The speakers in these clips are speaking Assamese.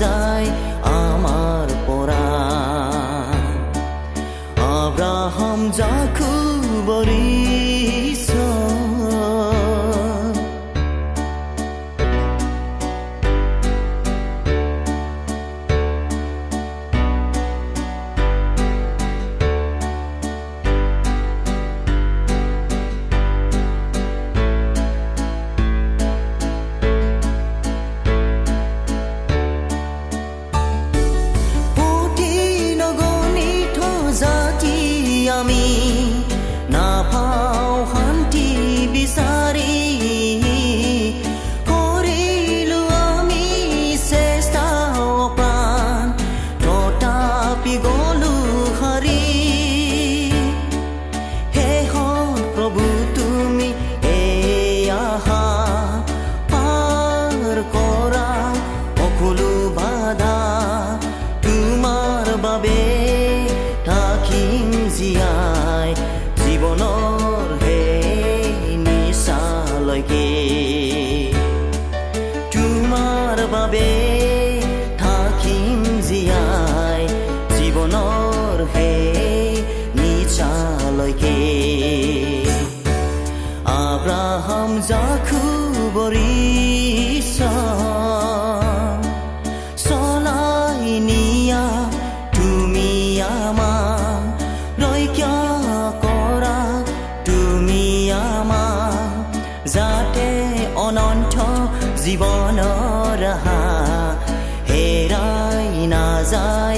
নাযায় জীৱনৰ হা হেৰাই নাযায়।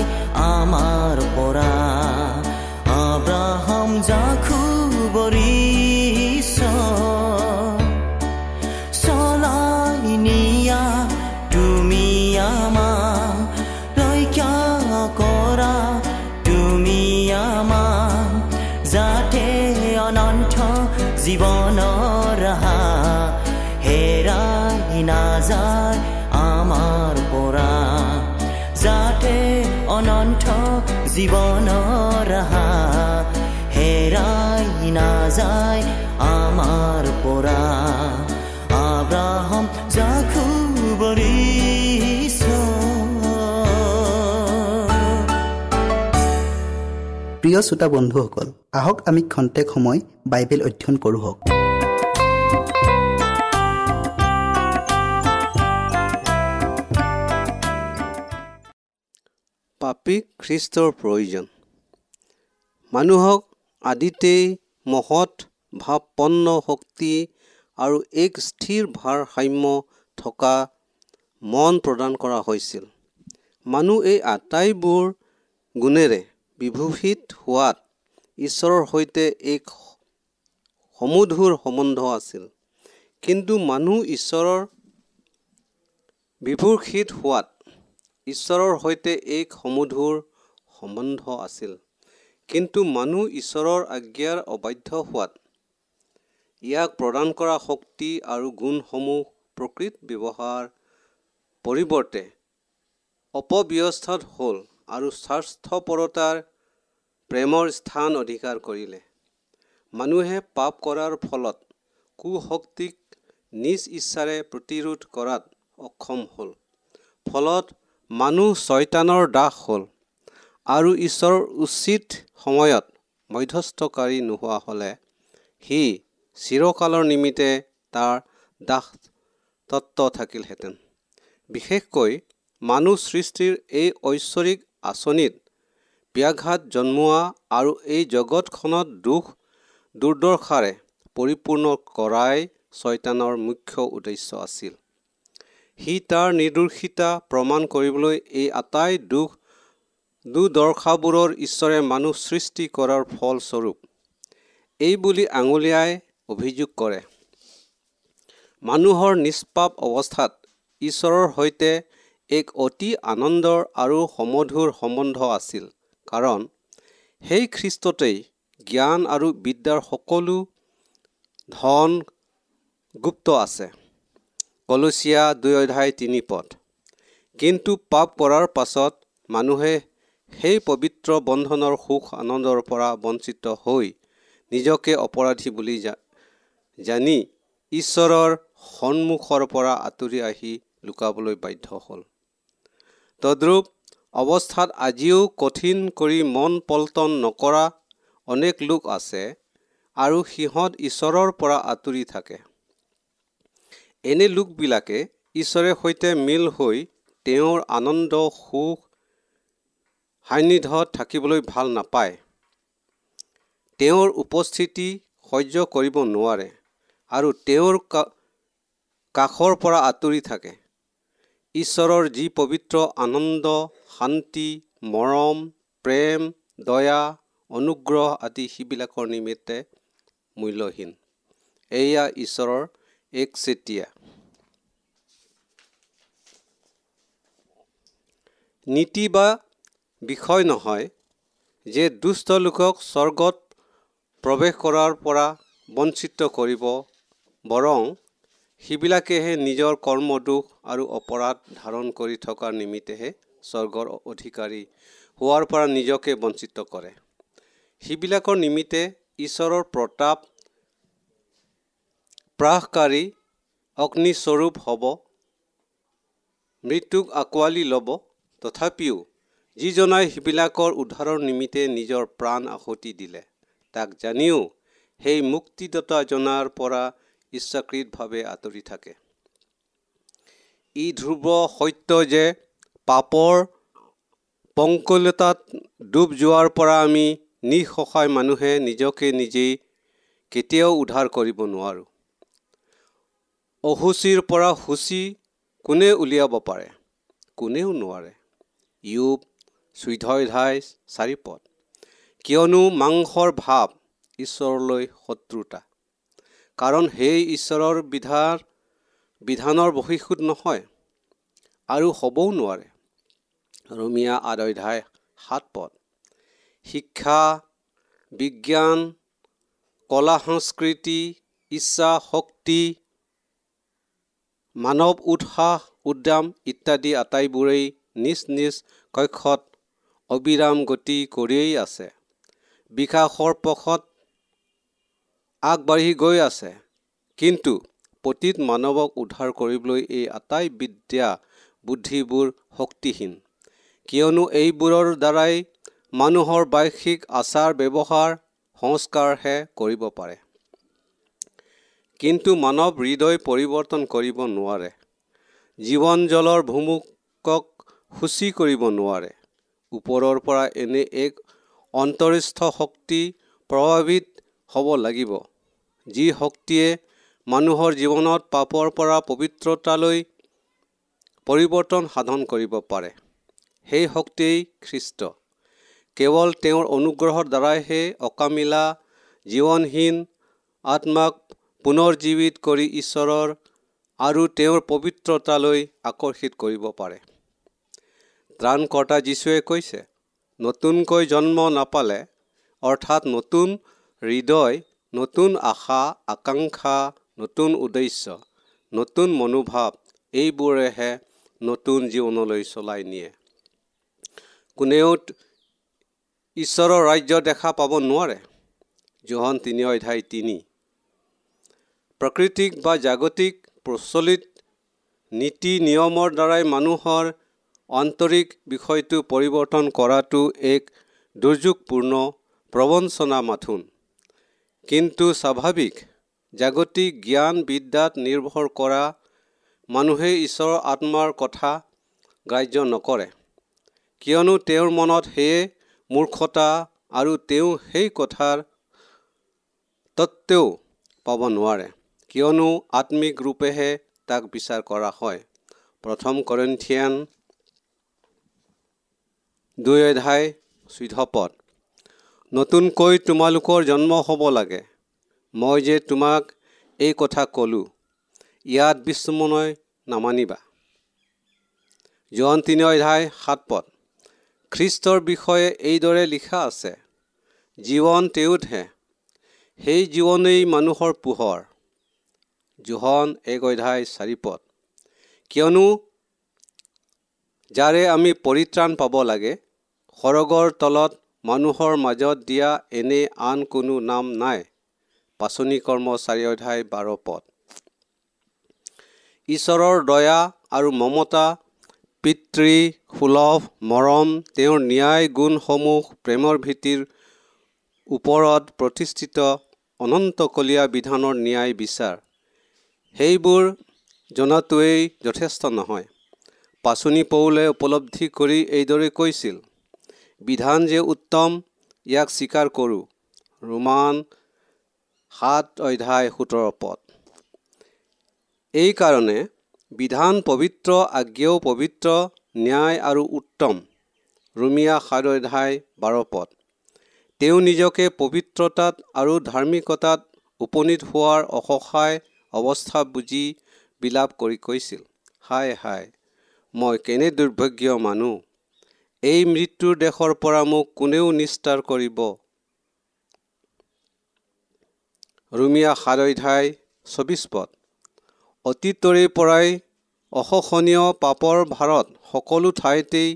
প্ৰিয় শ্ৰোতা বন্ধুসকল আহক আমি খন্তেক সময় বাইবেল অধ্যয়ন কৰোঁ হওক। পাপীক খ্ৰীষ্টৰ প্ৰয়োজন। মানুহক আদিতেই মহৎ ভাৱপন্ন শক্তি আৰু এক স্থিৰ ভাৰসাম্য থকা মন প্ৰদান কৰা হৈছিল। মানুহ এই আটাইবোৰ গুণেৰে বিভূষিত হোৱাত ঈশ্বৰৰ সৈতে এক সমুধুৰ সম্বন্ধ আছিল। কিন্তু মানুহ ঈশ্বৰৰ বিভূষিত হোৱাত ঈশ্বৰৰ সৈতে এক সমুধুৰ সম্বন্ধ আছিল। কিন্তু মানুহ ঈশ্বৰৰ আজ্ঞাৰ অবাধ্য হোৱাত ইয়াক প্ৰদান কৰা শক্তি আৰু গুণসমূহ প্ৰকৃত ব্যৱহাৰ পৰিৱৰ্তে অপব্যস্থাত হ'ল আৰু স্বাৰ্থপৰতাৰ প্ৰেমৰ স্থান অধিকাৰ কৰিলে। মানুহে পাপ কৰাৰ ফলত কুশক্তিক নিজ ইচ্ছাৰে প্ৰতিৰোধ কৰাত অক্ষম হ'ল। ফলত মানুহ ছয়তানৰ দাস হ'ল আৰু ঈশ্বৰৰ উচিত সময়ত মধ্যস্থকাৰী নোহোৱা হ'লে সি চিৰকালৰ নিমিত্তে তাৰ দাসতত্ব থাকিলহেঁতেন। বিশেষকৈ মানুহ সৃষ্টিৰ এই ঐশ্বৰিক আঁচনিত ব্যাঘাত জন্মোৱা আৰু এই জগতখনত দুখ দুৰ্দশাৰে পৰিপূৰ্ণ কৰাই ছয়তানৰ মুখ্য উদ্দেশ্য আছিল। সি তাৰ নিৰ্দোষিতা প্ৰমাণ কৰিবলৈ এই আটাই দুখ দুদৰ্শাবোৰৰ ঈশ্বৰে মানুহ সৃষ্টি কৰাৰ ফলস্বৰূপ এই বুলি আঙুলিয়াই অভিযোগ কৰে। মানুহৰ নিষ্পাপ অৱস্থাত ঈশ্বৰৰ সৈতে এক অতি আনন্দৰ আৰু সমধুৰ সম্বন্ধ আছিল। কাৰণ সেই খ্ৰীষ্টতেই জ্ঞান আৰু বিদ্যাৰ সকলো ধন গুপ্ত আছে। কলচীয়া দুই অধ্যায় তিনি পদ। কিন্তু পাপ কৰাৰ পাছত মানুহে সেই পবিত্ৰ বন্ধনৰ সুখ আনন্দৰ পৰা বঞ্চিত হৈ নিজকে অপৰাধী বুলি জানি ঈশ্বৰৰ সন্মুখৰ পৰা আঁতৰি আহি লুকাবলৈ বাধ্য হ'ল। তদ্ৰূপ অৱস্থাত আজিও কঠিন কৰি মন পল্টন নকৰা অনেক লোক আছে আৰু সিহঁত ঈশ্বৰৰ পৰা আঁতৰি থাকে। এনে লোকবিলাকে ঈশ্বৰে সৈতে মিল হৈ তেওঁৰ আনন্দ সুখ সান্নিধ্যত থাকিবলৈ ভাল নাপায়। তেওঁৰ উপস্থিতি সহ্য কৰিব নোৱাৰে আৰু তেওঁৰ কাষৰ পৰা আঁতৰি থাকে। ঈশ্বৰৰ যি পবিত্ৰ আনন্দ শান্তি মৰম প্ৰেম দয়া অনুগ্ৰহ আদি সিবিলাকৰ নিমিত্তে মূল্যহীন। এয়া ঈশ্বৰৰ এক চেতিয়া নীতি বা বিষয় নহয় যে দুষ্ট লোকক স্বৰ্গত প্ৰৱেশ কৰাৰ পৰা বঞ্চিত কৰিব বৰং সিবিলাকেহে নিজৰ কৰ্মদোষ আৰু অপৰাধ ধাৰণ কৰি থকাৰ নিমিত্তেহে স্বৰ্গৰ অধিকাৰী হোৱাৰ পৰা নিজকে বঞ্চিত কৰে। সিবিলাকৰ নিমিত্তে ঈশ্বৰৰ প্ৰতাপ প্ৰাসকাৰী অগ্নিস্বৰূপ হ'ব মৃত্যুক আঁকোৱালি ল'ব। তথাপিও যিজনাই সিবিলাকৰ উদ্ধাৰৰ নিমিত্তে নিজৰ প্ৰাণ আহুতি দিলে তাক জানিও সেই মুক্তিদাতা জনাৰ পৰা ইচ্ছাকৃতভাৱে আঁতৰি থাকে। ই ধ্ৰুৱ সত্য যে পাপৰ পংকলতাত ডুব যোৱাৰ পৰা আমি নিঃসহায় মানুহে নিজকে নিজেই কেতিয়াও উদ্ধাৰ কৰিব নোৱাৰোঁ। অসুচিৰ পৰা সূচী কোনে উলিয়াব পাৰে? কোনেও নোৱাৰে। ইউব চৈধ্য অধ্যায় চাৰি পদ কিয়নো মাংসৰ ভাৱ ঈশ্বৰলৈ শত্ৰুতা। কাৰণ সেই ঈশ্বৰৰ বিধাৰ বিধানৰ বহিষুত নহয়। আৰু হ'বও নোৱাৰে। ৰমীয়া অধ্যায় সাত পদ। শিক্ষা বিজ্ঞান কলা সংস্কৃতি ইচ্ছা শক্তি মানৱ উৎসাহ উদ্যাম ইত্যাদি আটাইবোৰেই নিজ নিজ কক্ষত অবিৰাম গতি কৰিয়েই আছে। বিকাশৰ পথত আগবাঢ়ি গৈ আছে। কিন্তু পতীত মানৱক উদ্ধাৰ কৰিবলৈ এই আটাই বিদ্যা বুদ্ধিবোৰ শক্তিহীন। কিয়নো এইবোৰৰ দ্বাৰাই মানুহৰ বাৰ্ষিক আচাৰ ব্যৱহাৰ সংস্কাৰহে কৰিব পাৰে। কিন্তু মানৱ হৃদয় পৰিৱৰ্তন কৰিব নোৱাৰে। জীৱন জলৰ ভুমুকক সূচী কৰিব নোৱাৰে। ওপৰৰ পৰা এনে এক অন্তৰিষ্ঠ শক্তি প্ৰভাৱিত হ'ব লাগিব যি শক্তিয়ে মানুহৰ জীৱনত পাপৰ পৰা পবিত্ৰতালৈ পৰিৱৰ্তন সাধন কৰিব পাৰে। সেই শক্তিয়েই খ্ৰীষ্ট। কেৱল তেওঁৰ অনুগ্ৰহৰ দ্বাৰাইহে অকামিলা জীৱনহীন আত্মাক পুনৰজীৱিত কৰি ঈশ্বৰৰ আৰু তেওঁৰ পবিত্ৰতালৈ আকৰ্ষিত কৰিব পাৰে। ত্ৰাণকৰ্তা যীশুৱে কৈছে নতুনকৈ জন্ম নাপালে অৰ্থাৎ নতুন হৃদয় নতুন আশা আকাংক্ষা নতুন উদ্দেশ্য নতুন মনোভাৱ এইবোৰেহে নতুন জীৱনলৈ চলাই নিয়ে। কোনেও ঈশ্বৰৰ ৰাজ্য দেখা পাব নোৱাৰে। জোহন তিনি অধ্যায় তিনি। প্ৰাকৃতিক বা জাগতিক প্ৰচলিত নীতি নিয়মৰ দ্বাৰাই মানুহৰ আন্তৰিক বিষয়টো পৰিৱৰ্তন কৰাটো এক দুৰ্যোগপূৰ্ণ প্ৰবঞ্চনা মাথোন। কিন্তু স্বাভাৱিক জাগতিক জ্ঞান বিদ্যাত নিৰ্ভৰ কৰা মানুহে ঈশ্বৰৰ আত্মাৰ কথা গ্ৰাহ্য নকৰে। কিয়নো তেওঁৰ মনত সেয়ে মূৰ্খতা আৰু তেওঁ সেই কথাৰ তত্ত্বেও পাব নোৱাৰে। কিয়নো আত্মিক ৰূপেহে তাক বিচাৰ কৰা হয়। প্ৰথম কৰিন্থিয়ান দুই অধ্যায় চৈধ্য পদ। নতুনকৈ তোমালোকৰ জন্ম হ'ব লাগে। মই যে তোমাক এই কথা ক'লোঁ ইয়াত বিস্ময় নামানিবা। জোৱান তিনি অধ্যায় সাত পদ। খ্ৰীষ্টৰ বিষয়ে এইদৰে লিখা আছে জীৱন তেওঁতহে সেই জীৱনেই মানুহৰ পোহৰ। জোহন এক অধ্যায় চাৰি পদ। কিয়নো যাৰে আমি পৰিত্ৰাণ পাব লাগে সৰগৰ তলত মানুহৰ মাজত দিয়া এনে আন কোনো নাম নাই পাচনি কৰ্ম চাৰি অধ্যায় বাৰ পদ। ঈশ্বৰৰ দয়া আৰু মমতা পিতৃ সুলভ মৰম তেওঁৰ ন্যায় গুণসমূহ প্ৰেমৰ ভীতিৰ ওপৰত প্ৰতিষ্ঠিত অনন্তকলীয়া বিধানৰ ন্যায় বিচাৰ। সেইবোৰ জনাটোৱেই যথেষ্ট নহয়। পাচনি পৌলে উপলব্ধি কৰি এইদৰে কৈছিল বিধান যে উত্তম ইয়াক স্বীকাৰ কৰোঁ। ৰোমান সাত অধ্যায় সোতৰ পদ। এইকাৰণে বিধান পবিত্ৰ আজ্ঞাও পবিত্ৰ ন্যায় আৰু উত্তম। ৰুমিয়া সাত অধ্যায় বাৰ পদ। তেওঁ নিজকে পবিত্ৰতাত আৰু ধাৰ্মিকতাত উপনীত হোৱাৰ অসহায় অৱস্থা বুজি বিলাপ কৰি কৈছিল। হাই হাই মই কেনে দুৰ্ভাগ্য মানুহ এই মৃত্যুৰ দেশৰ পৰা মোক কোনেও নিস্তাৰ কৰিব? ৰুমিয়া অধ্যায় চৌবিছ পদ। অতীতৰে পৰাই অশোচনীয় পাপৰ ভাৰত সকলো ঠাইতেই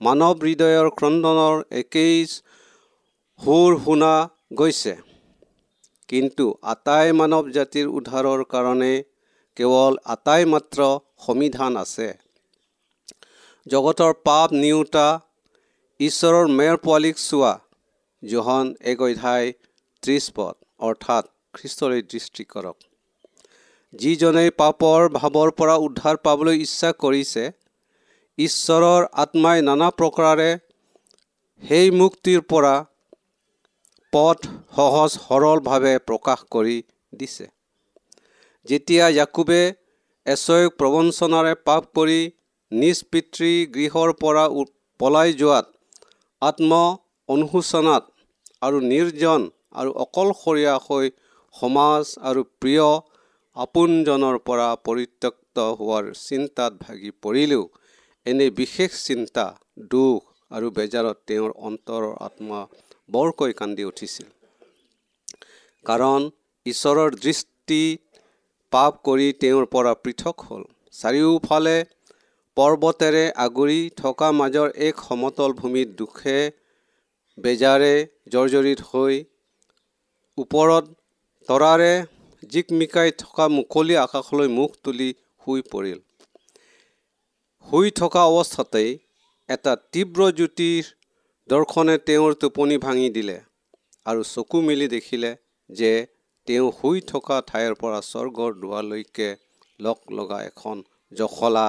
মানৱ হৃদয়ৰ ক্ৰদনৰ একেই সুৰ শুনা গৈছে। কিন্তু আটাই মানৱ জাতিৰ উদ্ধাৰৰ কাৰণে কেৱল আটাই মাত্ৰ সমিধান আছে। জগতৰ পাপ নিওতা ঈশ্বৰৰ মেয়ৰ পোৱালীক চোৱা জোহন এক অধ্যায় ত্ৰিছ পদ অৰ্থাৎ খ্ৰীষ্টলৈ দৃষ্টি কৰক। যিজনে পাপৰ ভাৱৰ পৰা উদ্ধাৰ পাবলৈ ইচ্ছা কৰিছে ঈশ্বৰৰ আত্মাই নানা প্ৰকাৰে সেই মুক্তিৰ পৰা পথ সহজ সৰলভাৱে প্ৰকাশ কৰি দিছে। যেতিয়া জাকুবে এচয়ক প্ৰবঞ্চনাৰে পাপ কৰি নিজ পিতৃ গৃহৰ পৰা পলাই যোৱাত আত্ম অনুশোচনাত আৰু নিৰ্জন আৰু অকলশৰীয়া হৈ সমাজ আৰু প্ৰিয় আপোনজনৰ পৰা পৰিত্যক্ত হোৱাৰ চিন্তাত ভাগি পৰিলেও এনে বিশেষ চিন্তা দুখ আৰু বেজাৰত তেওঁৰ অন্তৰৰ আত্মা বৰকৈ কান্দি উঠিছিল। কাৰণ ঈশ্বৰৰ দৃষ্টি পাপ কৰি তেওঁৰ পৰা পৃথক হ'ল। চাৰিওফালে পৰ্বতেৰে আগুৰি থকা মাজৰ এক সমতল ভূমিত দুখে বেজাৰে জৰ্জৰিত হৈ ওপৰত তৰাৰে জিকমিকাই থকা মুকলি আকাশলৈ মুখ তুলি শুই পৰিল। শুই থকা অৱস্থাতেই এটা তীব্ৰ জ্যোতিৰ দৰ্শনে তেওঁৰ টোপনি ভাঙি দিলে আৰু চকু মেলি দেখিলে যে তেওঁ শুই থকা ঠাইৰ পৰা স্বৰ্গৰ দুৱাৰলৈকে লগ লগা এখন জখলা।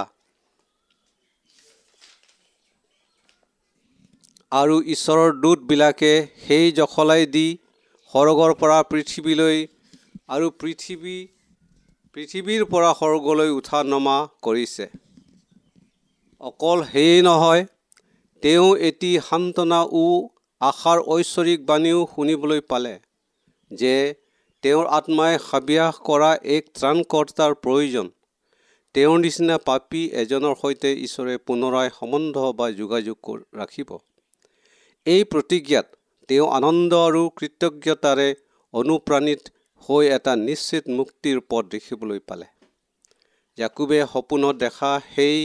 আৰু ঈশ্বৰৰ দূতবিলাকে সেই জখলাই দি সৰগৰ পৰা পৃথিৱীলৈ আৰু পৃথিৱী পৃথিৱীৰ পৰা সৰ্গলৈ উঠা নমা কৰিছে। অকল সেয়ে নহয় তেওঁ এটি সান্তনা ও আশাৰ ঐশ্বৰিক বাণীও শুনিবলৈ পালে যে তেওঁৰ আত্মাই হাবিয়াস কৰা এক ত্ৰাণকৰ্তাৰ প্ৰয়োজন। তেওঁৰ নিচিনা পাপী এজনৰ সৈতে ঈশ্বৰে পুনৰাই সম্বন্ধ বা যোগাযোগ ৰাখিব। এই প্ৰতিজ্ঞাত তেওঁ আনন্দ আৰু কৃতজ্ঞতাৰে অনুপ্ৰাণিত হৈ এটা নিশ্চিত মুক্তিৰ পথ দেখিবলৈ পালে। জাকুবে সপোনত দেখা সেই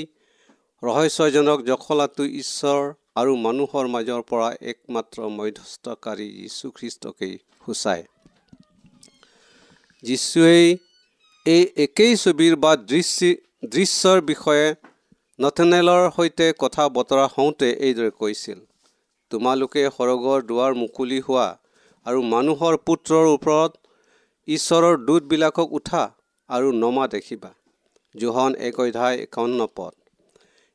ৰহস্যজনক জখলাটো ঈশ্বৰ আৰু মানুহৰ মাজৰ পৰা একমাত্ৰ মধ্যস্থকাৰী যীশুখ্ৰীষ্টকেই সূচায়। যীশুৱেই এই একেই ছবিৰ বা দৃশ্য দৃশ্যৰ বিষয়ে নথনেলৰ সৈতে কথা বতৰা হওঁতে এইদৰে কৈছিল তোমালোকে সৰগৰ দুৱাৰ মুকলি হোৱা আৰু মানুহৰ পুত্ৰৰ ওপৰত ঈশ্বৰৰ দূতবিলাকক উঠা আৰু নমা দেখিবা। জোহন এক অধ্যায় একাৱন্ন পদ।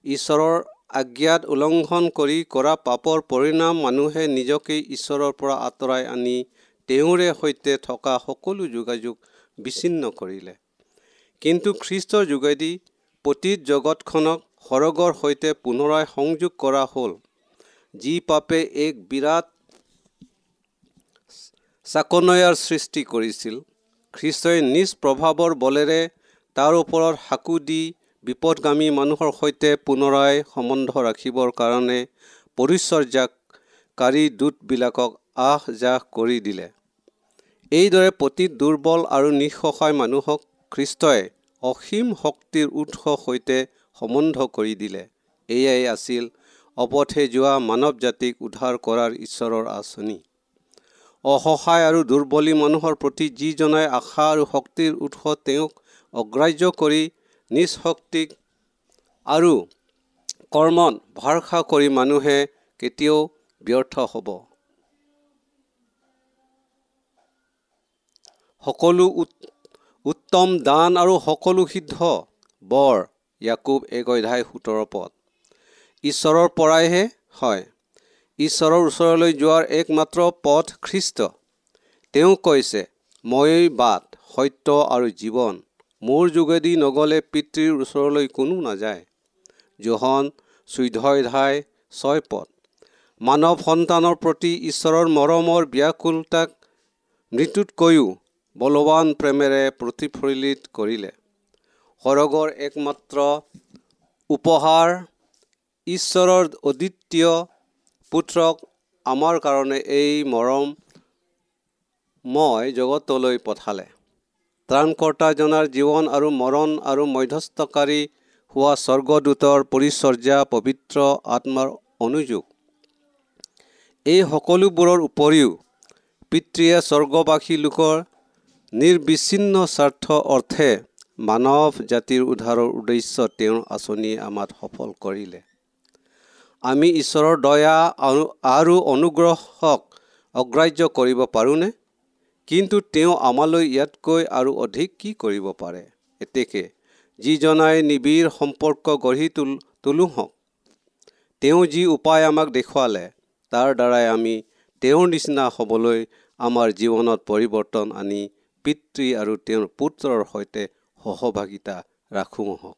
ঈশ্বৰৰ আজ্ঞাত উলংঘন কৰি কৰা পাপৰ পৰিণাম মানুহে নিজকে ঈশ্বৰৰ পৰা আঁতৰাই আনি তেওঁৰে সৈতে থকা সকলো যোগাযোগ বিচ্ছিন্ন কৰিলে। কিন্তু খ্ৰীষ্টৰ যোগেদি পতীত জগতখনক সৰগৰ সৈতে পুনৰাই সংযোগ কৰা হ'ল। যি পাপে এক বিৰাট চাকনৈয়াৰ সৃষ্টি কৰিছিল। খ্ৰীষ্টই নিজ প্ৰভাৱৰ বলেৰে তাৰ ওপৰত সাকু দি বিপদগামী মানুহৰ সৈতে পুনৰাই সম্বন্ধ ৰাখিবৰ কাৰণে পৰিচৰ্যাকাৰী দূতবিলাকক আহ যাহ কৰি দিলে। এইদৰে পতীত দুৰ্বল আৰু নিঃসহায় মানুহক খ্ৰীষ্টই অসীম শক্তিৰ উৎস সৈতে সম্বন্ধ কৰি দিলে। এয়াই আছিল অপথে যোৱা মানৱ জাতিক উদ্ধাৰ কৰাৰ ঈশ্বৰৰ আঁচনি। অসহায় আৰু দুৰ্বলী মানুহৰ প্ৰতি যিজনাই আশা আৰু শক্তিৰ উৎস তেওঁক অগ্ৰাহ্য কৰি নিজ শক্তিক আৰু কৰ্মত ভৰসা কৰি মানুহে কেতিয়াও ব্যৰ্থ হ'ব। সকলো উত- উত্তম দান আৰু সকলো সিদ্ধ বৰ ইয়াকুব এক অধ্যায় সোতৰ পদ। ঈশ্বৰৰ পৰাইহে হয়। ঈশ্বৰৰ ওচৰলৈ যোৱাৰ একমাত্ৰ পথ খ্ৰীষ্ট। তেওঁ কৈছে ময়েই বাট সত্য আৰু জীৱন মোৰ যোগেদি নগ'লে পিতৃৰ ওচৰলৈ কোনো নাযায়। জোহন চৈধ্য অধ্যায় ছয় পদ। মানৱ সন্তানৰ প্ৰতি ঈশ্বৰৰ মৰমৰ ব্যাকুলতাক মৃত্যুতকৈও বলৱান প্ৰেমেৰে প্ৰতিফলিত কৰিলে। সৰগৰ একমাত্ৰ উপহাৰ ঈশ্বৰৰ অদ্বিতীয় পুত্ৰক আমাৰ কাৰণে এই মৰম মই জগতলৈ পঠালে। ত্ৰাণকৰ্তাজনাৰ জীৱন আৰু মৰণ আৰু মধ্যস্থকাৰী হোৱা স্বৰ্গদূতৰ পৰিচৰ্যা পবিত্ৰ আত্মাৰ অনুযোগ। এই সকলোবোৰৰ উপৰিও পিতৃয়ে স্বৰ্গবাসী লোকৰ নিৰ্বিচ্ছিন্ন স্বাৰ্থ অৰ্থে মানৱ জাতিৰ উদ্ধাৰৰ উদ্দেশ্য তেওঁৰ আঁচনিয়ে আমাক সফল কৰিলে। আমি ঈশ্বৰৰ দয়া আৰু- অনুগ্ৰহক অগ্ৰাহ্য কৰিব পাৰোঁনে? কিন্তু তেওঁ আমালৈ ইয়াতকৈ আৰু অধিক কি কৰিব পাৰে? এতেকে যিজনাই নিবিড় সম্পৰ্ক গঢ়ি তোল তোলোঁহক। তেওঁ যি উপায় আমাক দেখুৱালে তাৰ দ্বাৰাই আমি তেওঁৰ নিচিনা হ'বলৈ আমাৰ জীৱনত পৰিৱৰ্তন আনি পিতৃ আৰু তেওঁৰ পুত্ৰৰ সৈতে সহভাগিতা ৰাখোঁ হওক